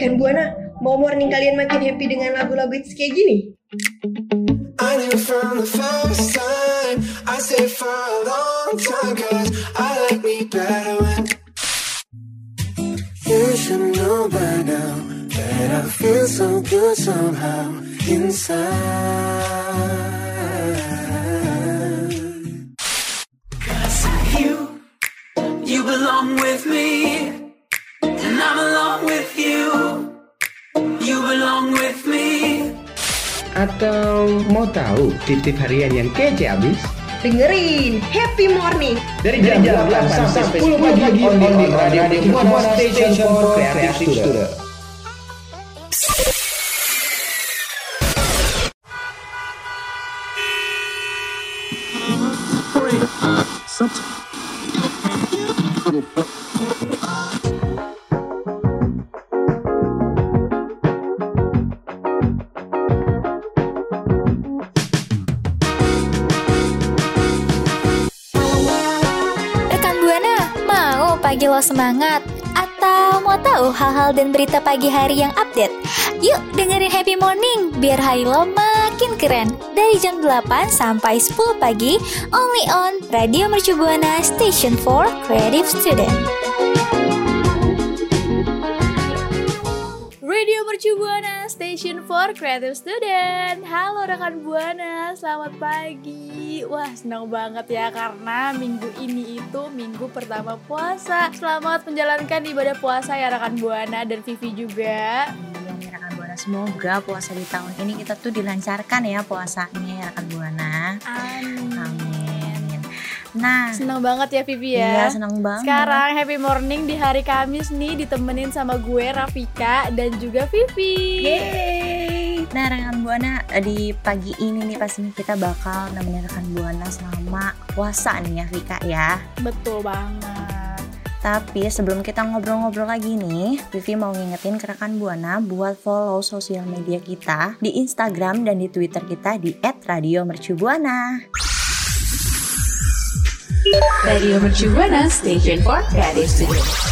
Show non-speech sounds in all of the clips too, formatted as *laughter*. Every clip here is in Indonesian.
Kan Buana, mau morning kalian makin happy dengan lagu-lagu hits kayak gini? I knew from the first time. I stayed for a long time Cause I like me better when You should know by now That I feel so good somehow inside. Cause you, you belong with me And I'm along with you Belong with me. Atau mau tahu tip-tip harian yang kece abis? Dengerin Happy Morning. Dari jam 8 sampai 10 pagi on di Radio Buana Station for Creative Student. Lo semangat? Atau mau tahu hal-hal dan berita pagi hari yang update? Yuk dengerin Happy Morning biar hari lo makin keren. Dari jam 8 sampai 10 pagi, only on Radio Mercu Buana Station for Creative Student. Radio Mercu Buana Station for Creative Student. Halo rekan Buana, selamat pagi. Wah senang banget ya karena minggu ini itu minggu pertama puasa. Selamat menjalankan ibadah puasa ya rekan Buana dan Vivi juga. Iya nih rekan Buana, semoga puasa di tahun ini kita tuh dilancarkan ya puasanya ya rekan Buana. Amin. Amin. Nah, Senang banget ya Vivi iya ya senang banget. Sekarang happy morning di hari Kamis nih ditemenin sama gue Rafika dan juga Vivi Yeay. Nah rekan Buana di pagi ini nih pastinya kita bakal nemenin rekan Buana selama puasa nih ya Vika ya. Betul banget Tapi sebelum kita ngobrol-ngobrol lagi nih, Vivi mau ngingetin ke rekan Buana buat follow sosial media kita di Instagram dan di Twitter kita di @radiomercubuana. Radio Mercu Buana Station for Creative Studio.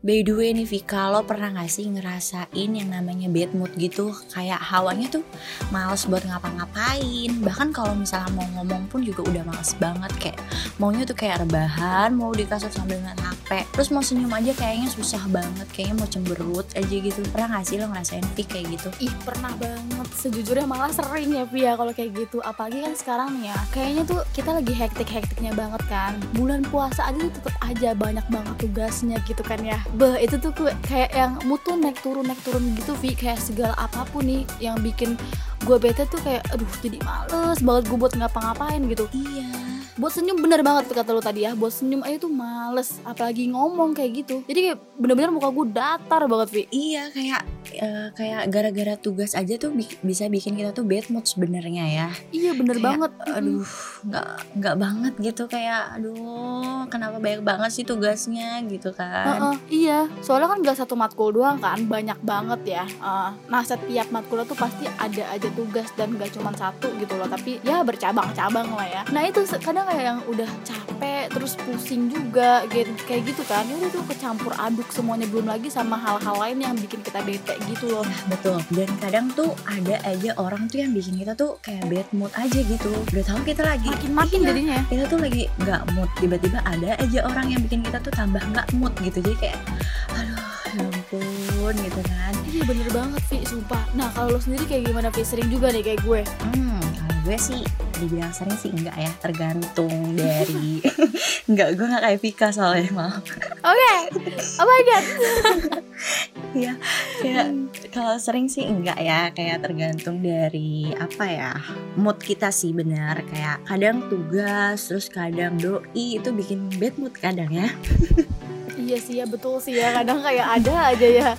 By the way nih Vika, lo pernah gak sih ngerasain yang namanya bad mood gitu? Kayak hawanya tuh males buat ngapa-ngapain. Bahkan kalau misalnya mau ngomong pun juga udah males banget. Kayak maunya tuh kayak rebahan, mau di kasur sambil ngeliat HP Terus mau senyum aja kayaknya susah banget, kayaknya mau cemberut aja gitu. Pernah gak sih lo ngerasain Vika kayak gitu? Ih pernah banget. Sejujurnya malah sering ya Pia kalau kayak gitu. Apalagi kan sekarang nih ya Kayaknya tuh kita lagi hektik-hektiknya banget kan. Bulan puasa aja tuh tetep aja banyak banget tugasnya gitu kan ya Beh itu tuh kayak yang mutu naik turun naik turun gitu Vi. Kayak segala apa pun nih yang bikin gue bete tuh kayak aduh jadi males banget gue buat ngapa-ngapain gitu. Iya. Buat senyum bener banget kata lu tadi ya buat senyum aja tuh males apalagi ngomong kayak gitu. Jadi kayak bener-bener muka gue datar banget Vi. Iya kayak eh, kayak gara-gara tugas aja tuh bi- bisa bikin kita tuh bad mood sebenarnya ya. Iya bener Kayak, banget. Aduh nggak nggak banget gitu. Kayak aduh kenapa banyak banget sih tugasnya gitu kan. Heeh, iya, soalnya kan gak satu matkul doang kan, banyak banget ya. Heeh. nah setiap matkul tuh pasti ada aja tugas dan gak cuma satu gitu loh, tapi ya bercabang-cabang lah ya. Nah itu kadang kayak yang udah capek, terus pusing juga, gitu, kayak gitu kan. Ya udah tuh kecampur aduk semuanya belum lagi sama hal-hal lain yang bikin kita bete gitu loh. betul dan kadang tuh ada aja orang tuh yang bikin kita tuh kayak bad mood aja gitu udah tahu kita lagi Makin-makin Iya, jadinya ya. kita tuh lagi nggak mood tiba-tiba ada aja orang yang bikin kita tuh tambah nggak mood gitu jadi kayak aduh ampun gitu kan Iya bener banget Vi, sumpah. Nah kalau lo sendiri kayak gimana Vi? Sering juga nih kayak gue. Hmm, kalau gue sih dibilang sering sih enggak ya, tergantung dari *laughs* enggak gue nggak kayak Vika soalnya *laughs* maaf. Oke, oh my god. Iya, kayak kalau sering sih enggak ya, kayak tergantung dari apa ya mood kita sih benar. Kayak kadang tugas, terus kadang doi itu bikin bad mood kadang ya. *laughs* Iya sih ya betul sih ya. Kadang kayak ada aja ya.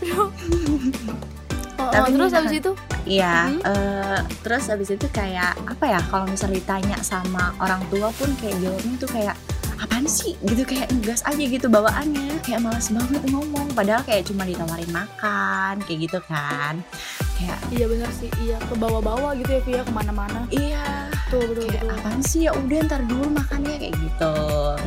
Oh, Tapi terus nah, abis itu? Iya, Mhm. eh, terus abis itu kayak apa ya? Kalau misalnya ditanya sama orang tua pun kayak jawabnya tuh kayak apaan sih? Gitu kayak ngegas aja gitu bawaannya. Kayak malas banget ngomong. Padahal kayak cuma ditawarin makan kayak gitu kan. Kayak iya bener sih. Iya ke bawah-bawah gitu ya Via ke mana-mana. Iya betul betul kayak betul apaan sih? Ya udah ntar dulu makannya kayak gitu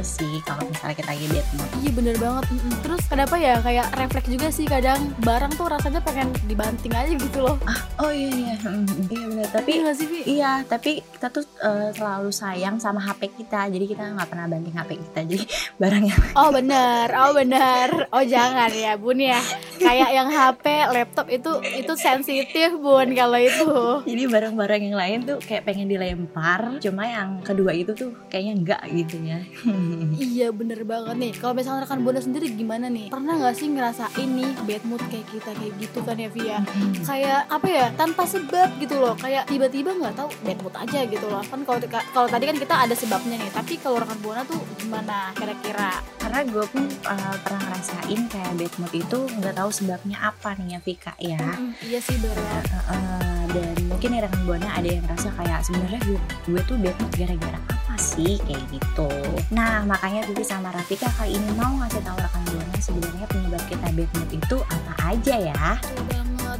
sih kalau misalnya kita lagi mood Iya bener banget. Terus kenapa ya kayak refleks juga sih kadang Barang tuh rasanya pengen dibanting aja gitu loh. Oh iya iya Hmm, iya benar tapi Iya sih Vi? Iya, tapi kita tuh eh, selalu sayang sama HP kita, jadi kita nggak pernah banting HP kita. Jadi *laughs* barang yang Oh bener, oh bener. Oh jangan ya bun ya. Kayak yang HP, laptop itu itu sensitif bun kalau itu. *laughs* Jadi barang-barang yang lain tuh kayak pengen dilempar, cuma yang kedua itu tuh kayaknya enggak gitu ya. *laughs* Iya bener banget nih Kalau misalnya rekan Buana sendiri gimana nih? Pernah gak sih ngerasain nih bad mood kayak kita kayak gitu kan ya Via? Kayak apa ya tanpa sebab gitu loh Kayak tiba-tiba nggak tahu bad mood aja gitu loh Kan kalau kalau tadi kan kita ada sebabnya nih Tapi kalau rekan Buana tuh gimana kira-kira? Karena gue pun eh, pernah ngerasain kayak bad mood itu nggak tahu sebabnya apa nih ya Vika ya. Iya sih eh, dan mungkin rekan buana ada yang ngerasa kayak sebenarnya gue, gue tuh bad mood gara-gara apa sih kayak gitu. Nah makanya Vivi sama Rafika kali ini mau ngasih tahu rekan buana sebenarnya penyebab kita bad mood itu apa aja ya.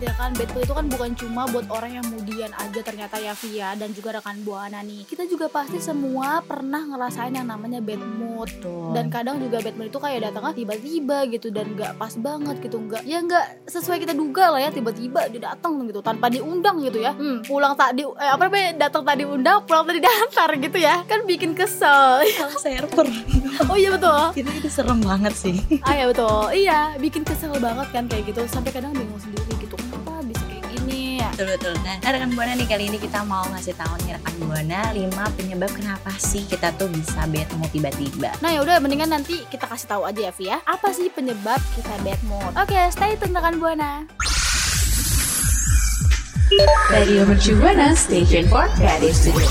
Ya kan? Bad mood itu kan bukan cuma buat orang yang mudian aja ternyata ya Via dan juga rekan Buana nih. Kita juga pasti semua pernah ngerasain yang namanya bad mood. Dan kadang juga bad mood itu kayak datangnya tiba-tiba gitu dan nggak pas banget gitu nggak ya nggak sesuai kita duga lah ya tiba-tiba dia datang gitu tanpa diundang gitu ya. Hmm, pulang tak di eh, apa namanya datang tak diundang pulang tadi diantar gitu ya. Kan bikin kesel. Salah server. *laughs* oh iya betul. Itu itu serem banget sih. ah iya betul. Iya bikin kesel banget kan kayak gitu. Sampai kadang bingung sendiri gitu betul betul nah rekan buana nih kali ini kita mau ngasih tahu nih rekan buana 5 penyebab kenapa sih kita tuh bisa bad mood tiba-tiba. Nah yaudah mendingan nanti kita kasih tahu aja ya Vi ya. Apa sih penyebab kita bad mood? Oke stay tune rekan Buana. Radio Mercu Buana Station for Creative Studio.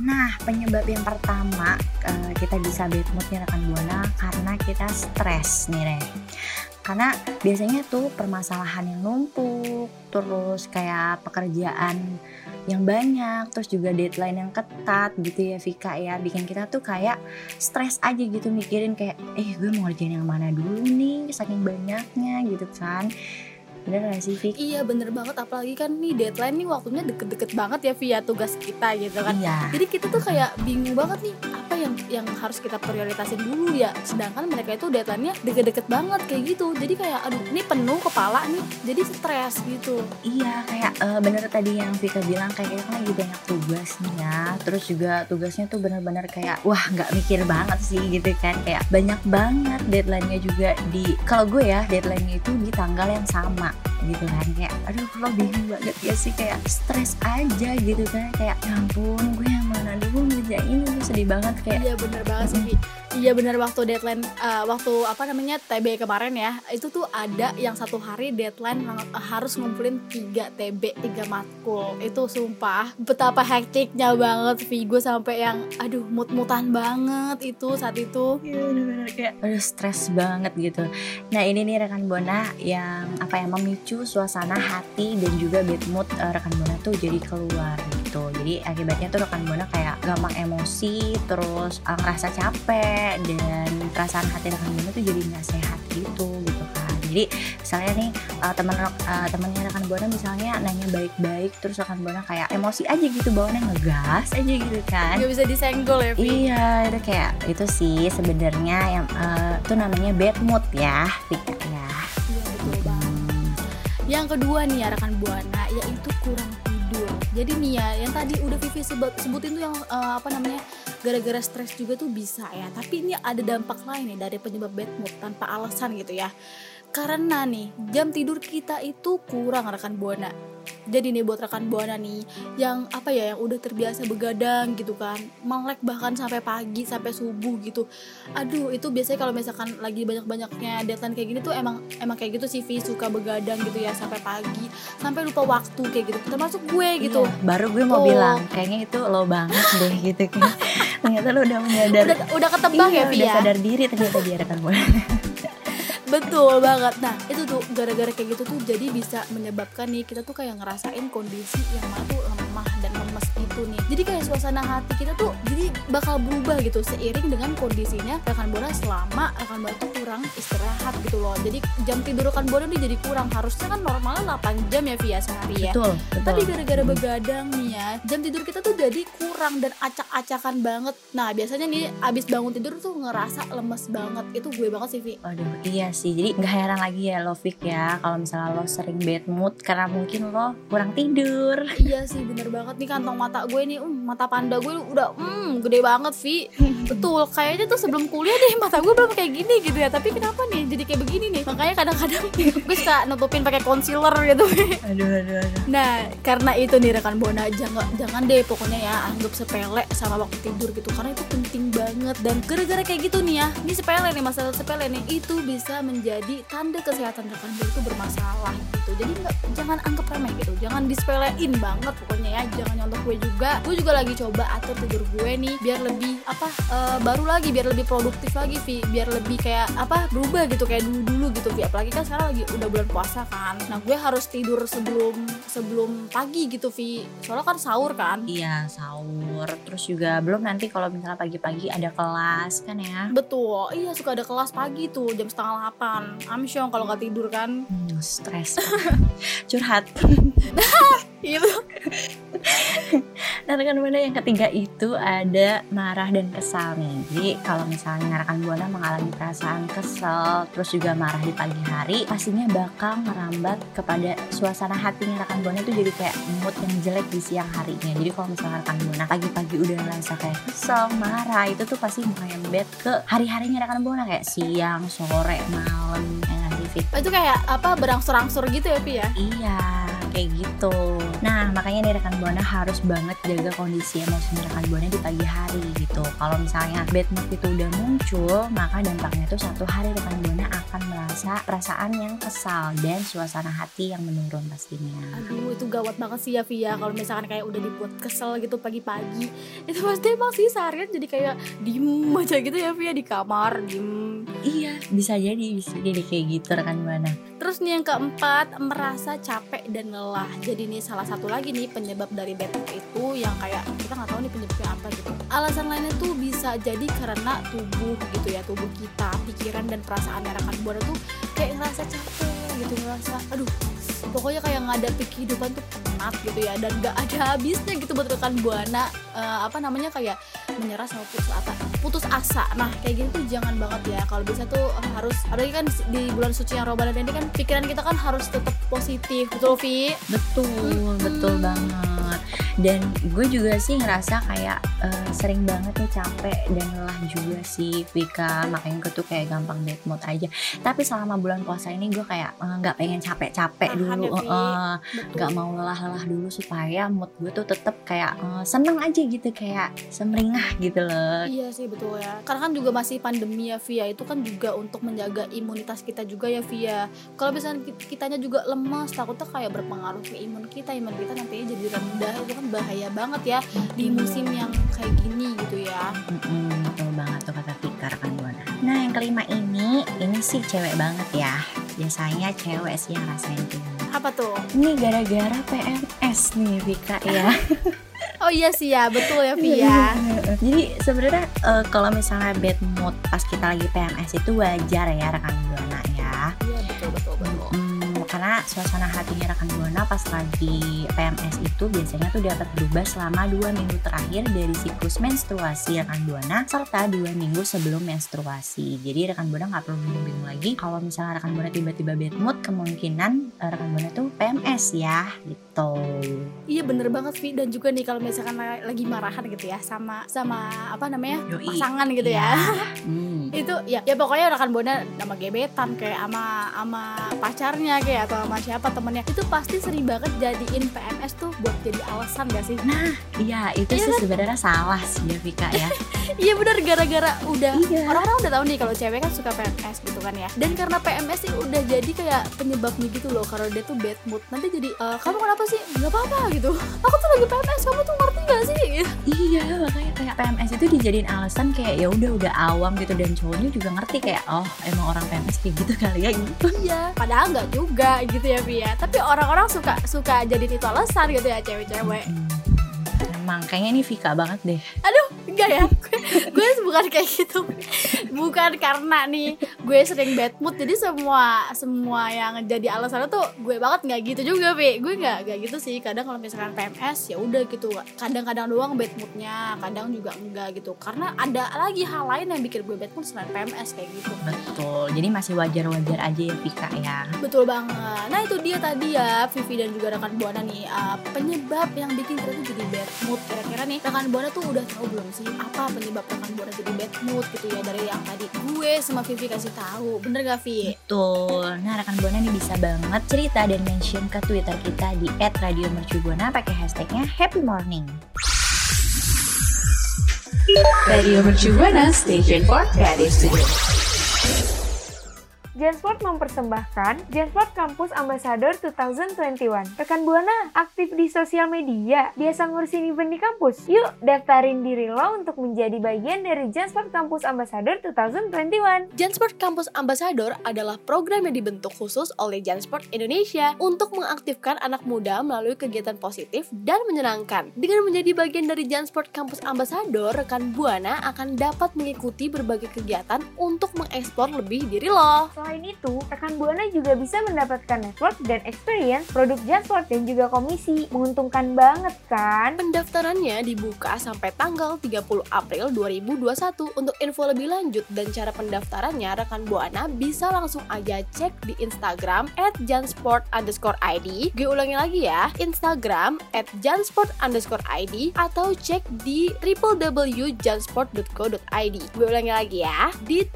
Nah, penyebab yang pertama eh, kita bisa bad mood nih rekan buana karena kita stres nih Re. Karena biasanya tuh permasalahan yang numpuk, terus kayak pekerjaan yang banyak, terus juga deadline yang ketat gitu ya Vika ya, bikin kita tuh kayak stres aja gitu mikirin kayak, eh gue mau ngerjain yang mana dulu nih, saking banyaknya gitu kan. Bener gak sih Vika? Iya bener banget apalagi kan nih deadline nih waktunya deket-deket banget ya via tugas kita gitu kan Iya. Jadi kita tuh kayak bingung banget nih apa yang yang harus kita prioritasin dulu ya. Sedangkan mereka itu deadline-nya deket-deket banget kayak gitu. Jadi kayak aduh ini penuh kepala nih jadi stres gitu. Iya kayak eh, bener tadi yang Vika bilang kayak kan lagi banyak tugas nih ya. Terus juga tugasnya tuh bener-bener kayak wah nggak mikir banget sih gitu kan. Kayak banyak banget deadline-nya juga di Kalau gue ya deadline-nya itu di tanggal yang sama gitu kan. Kayak aduh lo bingung banget ya sih kayak stres aja gitu kan. Kayak ya ampun gue mana dulu ngerjain itu sedih banget kayak Iya bener banget sih. Vi. Iya bener waktu deadline eh, waktu apa namanya TB kemarin ya itu tuh ada yang satu hari deadline lang- harus ngumpulin 3 TB 3 matkul. Itu sumpah betapa hektiknya banget Vi gue sampai yang aduh mut-mutan banget itu saat itu. Iya bener-bener kayak aduh stres banget gitu. Nah ini nih rekan Bona yang apa ya memicu suasana hati dan juga bad mood eh, rekan Bona tuh jadi keluar Jadi akibatnya tuh rekan Bona kayak gampang emosi terus eh, ngerasa capek dan perasaan hati rekan Bona tuh jadi nggak sehat gitu gitu kan. Jadi misalnya nih eh, teman eh, temannya rekan Bona misalnya nanya baik-baik terus rekan Bona kayak emosi aja gitu bawaannya ngegas aja gitu kan. Nggak bisa disenggol ya Vi Iya, itu kayak itu sih sebenarnya yang eh, itu namanya bad mood ya, Vika ya. Iya betul banget. Yang kedua nih ya rekan buana yaitu kurang jadi nih ya yang tadi udah Vivi sebut, sebutin tuh yang eh, apa namanya gara-gara stres juga tuh bisa ya. Tapi ini ada dampak lain nih dari penyebab bad mood tanpa alasan gitu ya karena nih jam tidur kita itu kurang rekan buana jadi nih buat rekan buana nih yang apa ya yang udah terbiasa begadang gitu kan melek bahkan sampai pagi sampai subuh gitu aduh itu biasanya kalau misalkan lagi banyak-banyaknya deadline kayak gini tuh emang emang kayak gitu sih Vi suka begadang gitu ya sampai pagi sampai lupa waktu kayak gitu termasuk gue gitu Iya, baru gue mau Tuh. bilang kayaknya itu lo banget deh gitu kan. *laughs* ternyata lo udah menyadar. udah udah ketebak iya, ya Vi udah ya sadar diri ternyata dia rekan buana. *laughs* betul banget. Nah itu tuh gara-gara kayak gitu tuh jadi bisa menyebabkan nih kita tuh kayak ngerasain kondisi yang mana tuh gitu nih. Jadi kayak suasana hati kita tuh jadi bakal berubah gitu seiring dengan kondisinya rekan bola selama rekan bola tuh kurang istirahat gitu loh. Jadi jam tidur rekan buana nih jadi kurang. Harusnya kan normalnya 8 jam ya via sehari ya. Betul betul. tapi gara-gara Hmm. begadang nih ya jam tidur kita tuh jadi kurang dan acak-acakan banget. Nah biasanya nih abis bangun tidur tuh ngerasa lemes banget. Itu gue banget sih Vi. Waduh, iya sih. Jadi nggak heran lagi ya lo Fik ya kalau misalnya lo sering bad mood karena mungkin lo kurang tidur. iya sih bener banget nih kantong mata gue nih um, mata panda gue udah hmm gede banget Vi. Betul kayaknya tuh sebelum kuliah deh mata gue belum kayak gini gitu ya. Tapi kenapa nih jadi kayak begini nih? Makanya kadang-kadang *laughs* gue suka nutupin pakai concealer gitu. Aduh, aduh, aduh. Nah, karena itu nih rekan Bona, jangan jangan deh pokoknya ya anggap sepele sama waktu tidur gitu. Karena itu penting banget. Dan gara-gara kayak gitu nih ya, ini sepele nih masalah sepele nih itu bisa menjadi tanda kesehatan rekan Bona itu bermasalah gitu. Jadi nggak jangan anggap remeh gitu, jangan disepelein banget pokoknya ya, jangan nyontok gue juga. Gue juga lagi coba atur tidur gue nih biar lebih apa eh, baru lagi, biar lebih produktif lagi, Vi. biar lebih kayak apa berubah gitu kayak dulu dulu gitu, Vi. Apalagi kan sekarang lagi udah bulan puasa kan. Nah, gue harus tidur sebelum sebelum pagi gitu Vi soalnya kan sahur kan Iya, sahur. Terus juga belum nanti kalau misalnya pagi-pagi ada kelas kan ya. betul iya suka ada kelas pagi tuh jam setengah delapan amsyong kalau nggak tidur kan Hmm, stres. *laughs* Curhat. *laughs* itu Nah, rekan buana yang ketiga itu ada marah dan kesal nih. Jadi kalau misalnya rekan buana mengalami perasaan kesel, terus juga marah di pagi hari, pastinya bakal merambat kepada suasana hatinya rekan buana itu jadi kayak mood yang jelek di siang harinya. Jadi kalau misalnya rekan buana pagi-pagi udah ngerasa kayak kesel, marah, itu tuh pasti merembet ke hari-harinya rekan buana kayak siang, sore, malam, ya sih, Fit? itu kayak apa berangsur-angsur gitu ya Vi ya Iya, kayak gitu. Nah, makanya nih rekan Buana harus banget jaga kondisi emosi rekan Buana di pagi hari gitu. Kalau misalnya bad mood itu udah muncul, maka dampaknya tuh satu hari rekan Buana akan merasa perasaan yang kesal dan suasana hati yang menurun pastinya. aduh itu gawat banget sih ya Vi ya kalau misalkan kayak udah dibuat kesel gitu pagi-pagi itu pasti emang sih seharian jadi kayak diem aja gitu ya Vi ya di kamar diem Iya, bisa jadi bisa jadi kayak gitu rekan Buana. Terus nih yang keempat merasa capek dan lelah. Jadi nih salah satu lagi nih penyebab dari mood itu yang kayak kita nggak tahu nih penyebabnya apa gitu. Alasan lainnya tuh bisa jadi karena tubuh gitu ya tubuh kita, pikiran dan perasaan rekan buana tuh kayak ngerasa capek gitu ngerasa aduh pokoknya kayak ngadapi kehidupan tuh penat gitu ya dan gak ada habisnya gitu buat rekan buana Eh, apa namanya kayak menyerah sama putus asa. Putus asa. Nah kayak gitu tuh jangan banget ya. Kalau bisa tuh eh, harus apalagi kan di bulan suci yang Ramadan ini kan pikiran kita kan harus tetap positif. Betul Vi Betul, betul banget. Dan gue juga sih ngerasa kayak eh, sering banget nih capek dan lelah juga sih Vika. Makanya gue tuh kayak gampang bad mood aja. Tapi selama bulan puasa ini gue kayak eh, nggak pengen capek-capek dulu. ya, eh, nggak mau lelah-lelah dulu supaya mood gue tuh tetap kayak eh, seneng aja gitu kayak semeringah gitu loh. Iya sih betul ya. Karena kan juga masih pandemi ya Via. Itu kan juga untuk menjaga imunitas kita juga ya Via. Kalau misalnya ki- kitanya juga lemas, takutnya kayak berpengaruh ke imun kita. Imun kita nantinya jadi rendah. Itu kan bahaya banget ya di musim yang kayak gini gitu ya. Mm-mm, betul banget tuh kata Vika rekan buana. Nah yang kelima ini, ini sih cewek banget ya. Biasanya cewek sih yang rasain ini. Apa tuh? Ini gara-gara PMS nih Vika ya. *laughs* Oh iya sih ya, betul ya Via. *laughs* Jadi sebenarnya eh, kalau misalnya bad mood pas kita lagi PMS itu wajar ya rekan suasana hatinya rekan buana pas lagi PMS itu biasanya tuh dapat berubah selama dua minggu terakhir dari siklus menstruasi rekan buana serta dua minggu sebelum menstruasi. Jadi rekan buana nggak perlu bingung lagi kalau misalnya rekan buana tiba-tiba bad mood kemungkinan eh, rekan buana tuh PMS ya gitu. Iya bener banget Vi dan juga nih kalau misalkan la- lagi marahan gitu ya sama sama apa namanya Yoi. pasangan gitu ya. Hmm. *laughs* itu ya ya pokoknya rekan buana sama gebetan kayak sama sama pacarnya kayak atau sama siapa temennya itu pasti sering banget jadiin PMS tuh buat jadi alasan gak sih Iya itu Iya sih sebenarnya salah sih ya Vika *laughs* ya. iya bener gara-gara udah Iya. orang-orang udah tahu nih kalau cewek kan suka PMS gitu kan ya dan karena PMS sih udah jadi kayak penyebabnya gitu loh kalau dia tuh bad mood nanti jadi "Eh, kamu kenapa sih nggak apa-apa gitu aku tuh lagi PMS kamu tuh ngerti gak sih. Iya makanya kayak PMS itu dijadiin alasan kayak ya udah udah awam gitu dan cowoknya juga ngerti kayak oh emang orang PMS kayak gitu kali ya gitu. iya padahal nggak juga gitu ya Via tapi orang-orang suka suka jadiin itu alasan gitu ya cewek-cewek Hmm. Emang kayaknya ini Vika banget deh. enggak ya gue, *laughs* gue bukan kayak gitu bukan karena nih gue sering bad mood jadi semua semua yang jadi alasannya tuh gue banget nggak gitu juga Pi gue nggak nggak gitu sih kadang kalau misalkan PMS ya udah gitu kadang-kadang doang bad moodnya kadang juga enggak gitu karena ada lagi hal lain yang bikin gue bad mood selain PMS kayak gitu Betul. Jadi masih wajar-wajar aja ya Vika ya. Betul banget. Nah itu dia tadi ya Vivi dan juga rekan Buana nih uh, penyebab yang bikin kita tuh jadi bad mood. Kira-kira nih rekan Buana tuh udah tahu belum sih apa penyebab rekan Buana jadi bad mood gitu ya dari yang tadi gue sama Vivi kasih tahu. Bener gak Vi? Betul. Nah rekan Buana nih bisa banget cerita dan mention ke Twitter kita di @radiomercubuana pakai hashtagnya Happy Morning. Radio Mercu Buana Station for Creative Studio. Jansport mempersembahkan Jansport Campus Ambassador 2021. Rekan Buana, aktif di sosial media, biasa ngurusin event di kampus. Yuk, daftarin diri lo untuk menjadi bagian dari Jansport Campus Ambassador 2021. Jansport Campus Ambassador adalah program yang dibentuk khusus oleh Jansport Indonesia untuk mengaktifkan anak muda melalui kegiatan positif dan menyenangkan. Dengan menjadi bagian dari Jansport Campus Ambassador, rekan Buana akan dapat mengikuti berbagai kegiatan untuk mengeksplor lebih diri lo. Selain itu, rekan Buana juga bisa mendapatkan network dan experience produk Jansport dan juga komisi. Menguntungkan banget kan? Pendaftarannya dibuka sampai tanggal 30 April 2021. Untuk info lebih lanjut dan cara pendaftarannya, rekan Buana bisa langsung aja cek di Instagram at jansport underscore ID. Gue ulangi lagi ya, Instagram at jansport underscore ID atau cek di www.jansport.co.id. Gue ulangi lagi ya, di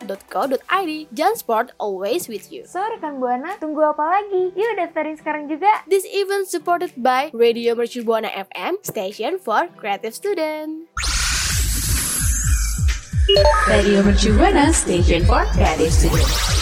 www.jansport.co.id. Jansport always with you. So, rekan Buana, tunggu apa lagi? Yuk daftarin sekarang juga. This event supported by Radio Mercu Buana FM, station for creative student. Radio Mercu Buana Station for Creative Studio.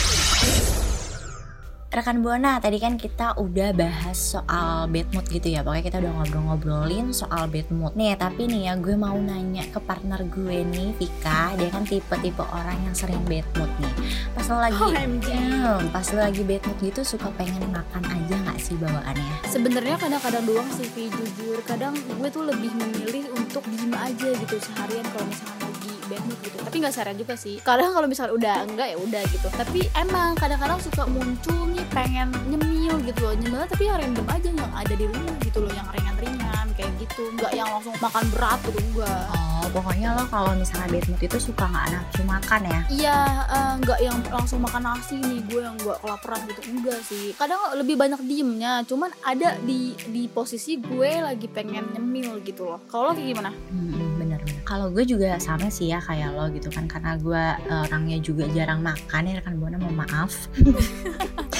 Rekan Buana, tadi kan kita udah bahas soal bad mood gitu ya Pokoknya kita udah ngobrol-ngobrolin soal bad mood Nih, tapi nih ya gue mau nanya ke partner gue nih, Vika Dia kan tipe-tipe orang yang sering bad mood nih Pas lo lagi, OMG. Hmm, pas lo lagi bad mood gitu suka pengen makan aja gak sih bawaannya? Sebenarnya kadang-kadang doang sih Vi jujur. Kadang gue tuh lebih memilih untuk diem aja gitu seharian kalau misalnya mood gitu. Tapi nggak seharian juga sih. Kadang kalau misalnya udah enggak ya udah gitu. Tapi emang kadang-kadang suka muncul nih pengen nyemil gitu loh. Nyemil tapi yang random aja yang ada di rumah gitu loh, yang ringan-ringan kayak gitu. Nggak yang langsung makan berat gitu enggak. Oh, pokoknya lo kalau misalnya bad mood itu suka gak nafsu makan ya? Iya, eh, nggak yang langsung makan nasi nih gue yang nggak kelaparan gitu enggak sih. Kadang lebih banyak diemnya, cuman ada di di posisi gue lagi pengen nyemil gitu loh. Kalau lo kayak gimana? Hmm, bener-bener. Kalau gue juga sama sih ya kayak lo gitu kan karena gue eh, orangnya juga jarang makan ya rekan buana mohon maaf. *laughs*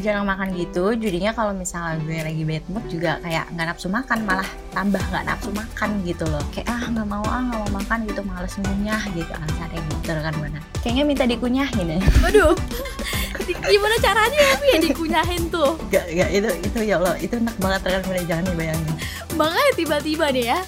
Jarang makan gitu jadinya kalau misalnya gue lagi bad mood juga kayak nggak nafsu makan malah tambah nggak nafsu makan gitu loh kayak ah nggak mau ah nggak mau makan gitu males ngunyah gitu alasannya gitu rekan buana kayaknya minta dikunyahin ya *laughs* Waduh, gimana caranya ya ya dikunyahin tuh? Gak, gak, itu, itu ya Allah, itu enak banget rekan buana jangan dibayangin Makanya tiba-tiba nih ya.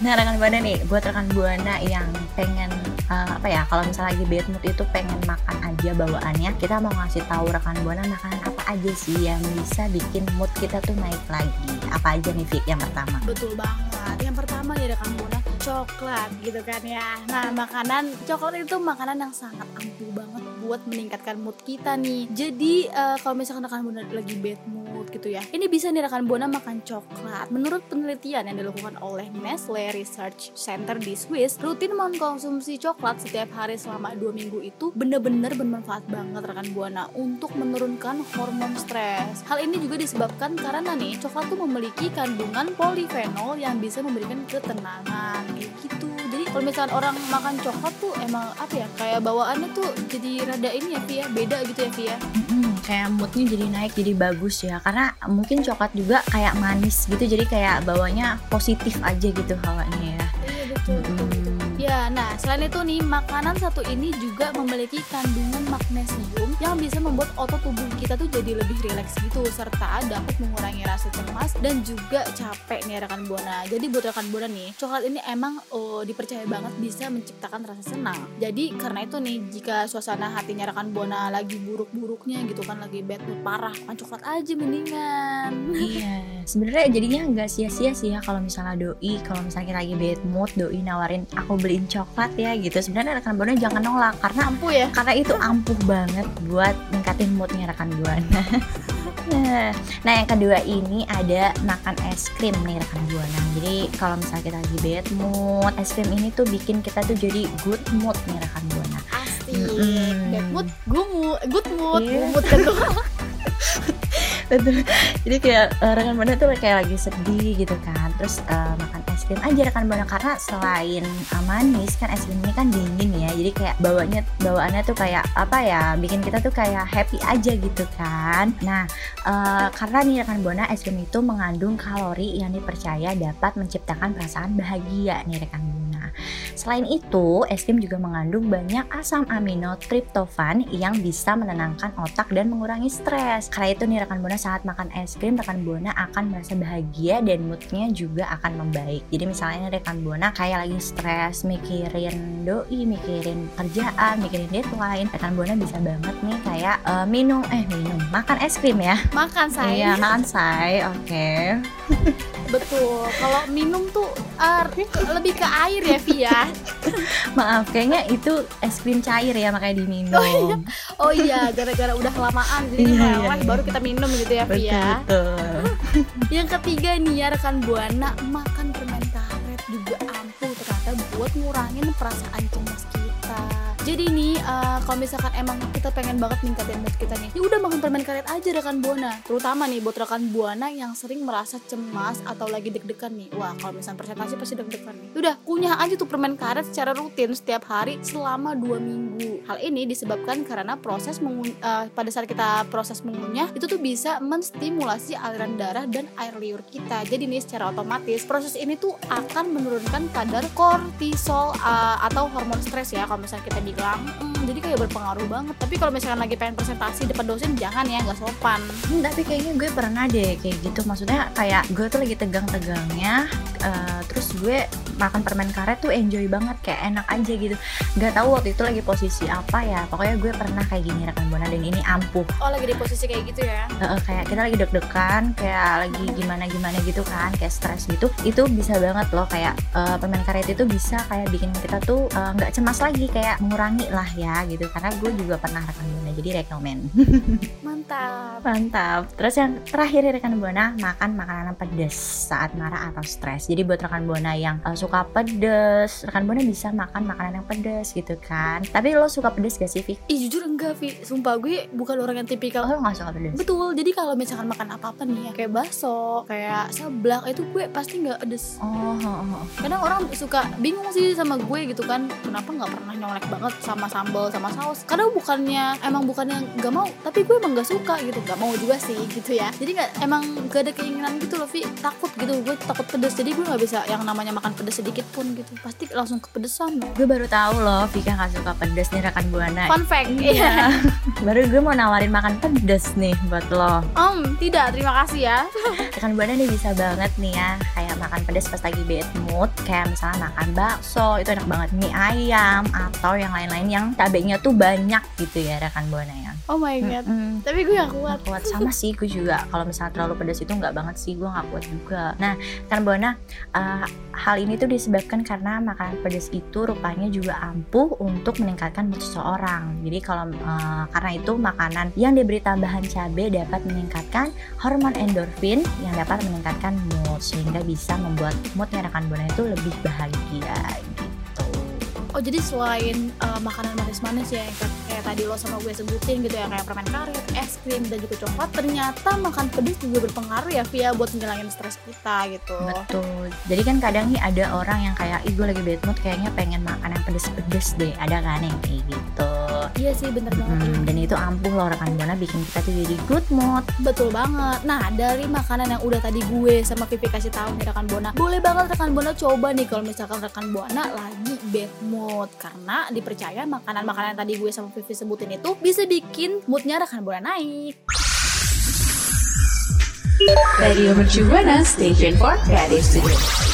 Nah rekan buana nih, buat rekan buana yang pengen eh, apa ya, kalau misalnya lagi bad mood itu pengen makan aja bawaannya, kita mau ngasih tahu rekan buana makanan apa aja sih yang bisa bikin mood kita tuh naik lagi. Apa aja nih Fik yang pertama? Betul banget. Yang pertama nih rekan buana coklat gitu kan ya. Nah makanan coklat itu makanan yang sangat ampuh banget buat meningkatkan mood kita nih. Jadi eh, kalau misalkan rekan buana lagi bad mood gitu ya, ini bisa nih rekan buana makan coklat. Menurut penelitian yang dilakukan oleh Nestle Research Center di Swiss, rutin mengkonsumsi coklat setiap hari selama dua minggu itu bener-bener bermanfaat banget rekan buana untuk menurunkan hormon stres. Hal ini juga disebabkan karena nih coklat tuh memiliki kandungan polifenol yang bisa memberikan ketenangan kayak gitu. Jadi kalau misalkan orang makan coklat tuh emang apa ya kayak bawaannya tuh jadi rada ini ya Via beda gitu ya Via. Mm-mm, kayak moodnya jadi naik jadi bagus ya karena mungkin coklat juga kayak manis gitu jadi kayak bawanya positif aja gitu hawanya ya. Iya betul. Mm-mm. Ya, nah selain itu nih makanan satu ini juga memiliki kandungan magnesium yang bisa membuat otot tubuh kita tuh jadi lebih rileks gitu serta dapat mengurangi rasa cemas dan juga capek nih rekan buana. Jadi buat rekan buana nih, coklat ini emang oh, dipercaya banget bisa menciptakan rasa senang. Jadi karena itu nih, jika suasana hatinya rekan buana lagi buruk-buruknya gitu kan lagi bad mood parah, makan coklat aja mendingan. Iya, sebenarnya jadinya nggak sia-sia sih ya kalau misalnya doi, kalau misalnya kita lagi bad mood, doi nawarin aku beliin coklat ya gitu. Sebenarnya rekan buana jangan nolak karena Ampuh ya. karena itu ampuh banget buat ningkatin moodnya rekan buana. *laughs* Nah, nah yang kedua ini ada makan es krim nih rekan buana. Jadi kalau misalnya kita lagi bad mood, es krim ini tuh bikin kita tuh jadi good mood nih rekan buana. Asik. Mm-mm. Bad mood, mood, good mood, good mood kan. *laughs* *laughs* Betul. Jadi kayak eh, rekan buana tuh kayak lagi sedih gitu kan. Terus eh, makan es krim aja rekan buana karena selain manis kan es krim ini kan dingin ya. Jadi kayak bawanya bawaannya tuh kayak apa ya? Bikin kita tuh kayak happy aja gitu kan. Nah, eh, karena nih rekan buana es krim itu mengandung kalori yang dipercaya dapat menciptakan perasaan bahagia nih rekan buana. Selain itu, es krim juga mengandung banyak asam amino triptofan yang bisa menenangkan otak dan mengurangi stres. Karena itu nih rekan buana saat makan es krim, rekan buana akan merasa bahagia dan moodnya juga akan membaik. Jadi misalnya rekan buana kayak lagi stres, mikirin doi, mikirin kerjaan, mikirin deadline, rekan buana bisa banget nih kayak eh, minum, eh minum, makan es krim ya. Makan saya. Iya, makan say, oke. *laughs* Betul. Kalau minum tuh eh, lebih ke air ya, Via. *laughs* Maaf, kayaknya itu es krim cair ya makanya diminum. Oh iya, gara-gara udah kelamaan jadi Iya, meleleh, iya, iya. baru kita minum gitu ya, betul. *laughs* Yang ketiga nih ya rekan buana makan permen karet juga ampuh ternyata buat ngurangin perasaan cemas kita. Jadi nih eh, kalau misalkan emang kita pengen banget ningkatin mood kita nih, ya udah makan permen karet aja rekan buana. Terutama nih buat rekan buana yang sering merasa cemas atau lagi deg-degan nih. Wah kalau misalnya presentasi pasti deg-degan nih. Udah kunyah aja tuh permen karet secara rutin setiap hari selama dua minggu. Hal ini disebabkan karena proses mengun- eh, pada saat kita proses mengunyah itu tuh bisa menstimulasi aliran darah dan air liur kita. Jadi nih secara otomatis proses ini tuh akan menurunkan kadar kortisol uh, atau hormon stres ya kalau misalnya kita bilang "Mm, jadi kayak berpengaruh banget. Tapi kalau misalkan lagi pengen presentasi depan dosen jangan ya nggak sopan. Hmm, tapi kayaknya gue pernah deh kayak gitu. Maksudnya kayak gue tuh lagi tegang-tegangnya eh, terus gue makan permen karet tuh enjoy banget kayak enak aja gitu. Nggak tahu waktu itu lagi posisi apa ya. Pokoknya gue pernah kayak gini rekan buana dan ini ampuh. Oh lagi di posisi kayak gitu ya? Eh, kayak kita lagi deg-degan kayak lagi gimana gimana gitu kan kayak stres gitu. Itu bisa banget loh kayak eh, permen karet itu bisa kayak bikin kita tuh eh, nggak cemas lagi kayak mengurangi lah ya gitu. Karena gue juga pernah buana jadi rekomen *laughs* mantap Mantap. Terus yang terakhir rekan buana makan makanan pedas saat marah atau stres. Jadi buat rekan buana yang uh, suka pedas, rekan buana bisa makan makanan yang pedas gitu kan. Tapi lo suka pedas gak sih, Fik? ih jujur enggak Vi sumpah gue bukan orang yang tipikal Oh, lo gak suka pedas? Betul, jadi kalau misalkan makan apa-apa nih ya Kayak bakso, kayak seblak Itu gue pasti nggak pedes Oh, oh, oh. Kadang orang suka bingung sih sama gue gitu kan Kenapa nggak pernah nyolek banget sama sambal sama saus Kadang bukannya, emang bukannya nggak mau Tapi gue emang nggak suka gitu Nggak mau juga sih gitu ya. Jadi nggak emang gak ada keinginan gitu loh Vi. Takut gitu, gue takut pedes. Jadi gue nggak bisa yang namanya makan pedes sedikit pun gitu. Pasti langsung kepedesan. Loh Gue baru tahu loh, Vika gak suka pedas nih rekan buana. Fun fact, iya. Iya. *laughs* baru gue mau nawarin makan pedas nih buat lo. Om, tidak, terima kasih ya. *laughs* Rekan buana nih bisa banget nih ya kayak makan pedas pas lagi bad mood. Kayak misalnya makan bakso itu enak banget. Mie ayam atau yang lain-lain yang cabenya tuh banyak gitu ya rekan buana ya Oh my god. Mm-mm. Tapi gue gak kuat. Nggak kuat. Sama sih gue juga. Kalau misalnya terlalu pedas itu nggak banget sih gue nggak kuat juga. Nah kan buana uh, hal ini tuh disebabkan karena makanan pedas itu rupanya juga ampuh untuk meningkatkan mood seseorang. Jadi kalau uh, karena itu makanan yang diberi tambahan cabai dapat meningkatkan hormon endorfin yang dapat meningkatkan mood sehingga bisa membuat moodnya rekan buana itu lebih bahagia gitu Oh jadi selain uh, makanan manis-manis ya yang kayak, tadi lo sama gue sebutin gitu ya kayak permen karet, es krim dan juga coklat ternyata makan pedas juga berpengaruh ya via buat ngilangin stres kita gitu. Betul. Jadi kan kadang nih ada orang yang kayak, ih gue lagi bad mood kayaknya pengen makan yang pedes-pedes deh. Ada kan yang kayak gitu. Iya sih bener banget. Hmm, dan itu ampuh loh rekan buana bikin kita tuh jadi good mood. Betul banget. Nah, dari makanan yang udah tadi gue sama Vivi kasih tahu nih rekan Buana, boleh banget rekan Buana coba nih kalau misalkan rekan Buana lagi bad mood karena dipercaya makanan-makanan yang tadi gue sama Vivi sebutin itu bisa bikin moodnya rekan Buana naik. Radio Mercu Buana Station for Creative Studio.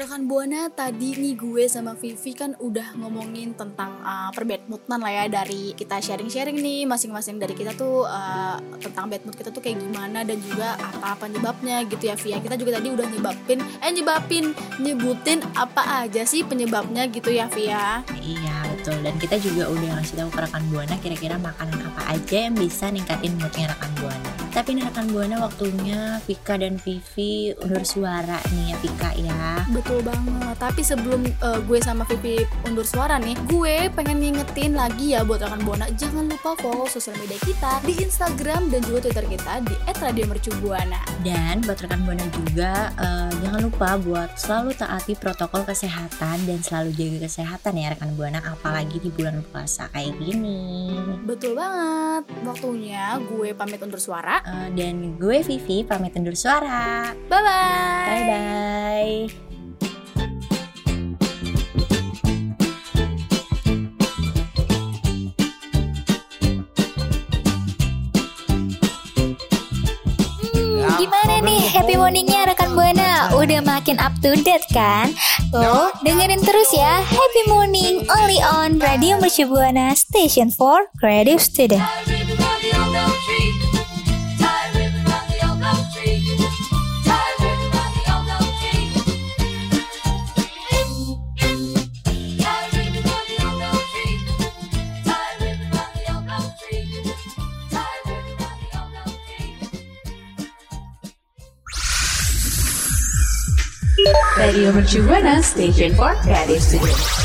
Rekan Buana tadi nih gue sama Vivi kan udah ngomongin tentang uh, perbad moodan lah ya dari kita sharing-sharing nih masing-masing dari kita tuh uh, tentang bad mood kita tuh kayak gimana dan juga apa penyebabnya gitu ya Via. Kita juga tadi udah nyebabin eh nyebabin nyebutin apa aja sih penyebabnya gitu ya Via? Iya betul. Dan kita juga udah ngasih tahu ke rekan buana kira-kira makanan apa aja yang bisa ningkatin moodnya rekan buana. Tapi nih rekan buana waktunya Vika dan Vivi undur suara nih ya Vika ya. Betul banget. Tapi sebelum uh, gue sama Vivi undur suara nih, gue pengen ngingetin lagi ya buat rekan Buana, jangan lupa follow sosial media kita di Instagram dan juga Twitter kita di @radiomercubuana. Dan buat rekan buana juga eh, jangan lupa buat selalu taati protokol kesehatan dan selalu jaga kesehatan ya rekan buana apalagi di bulan puasa kayak gini. Betul banget. Waktunya gue pamit undur suara. Eh, dan gue Vivi pamit undur suara. Bye bye. Bye bye. Gimana nih happy morningnya rekan Buana? Udah makin up to date kan? Tuh, dengerin terus ya Happy Morning only on Radio Mercu Buana Station for Creative Student. Radio Mercu Buana Station for Creative Studio.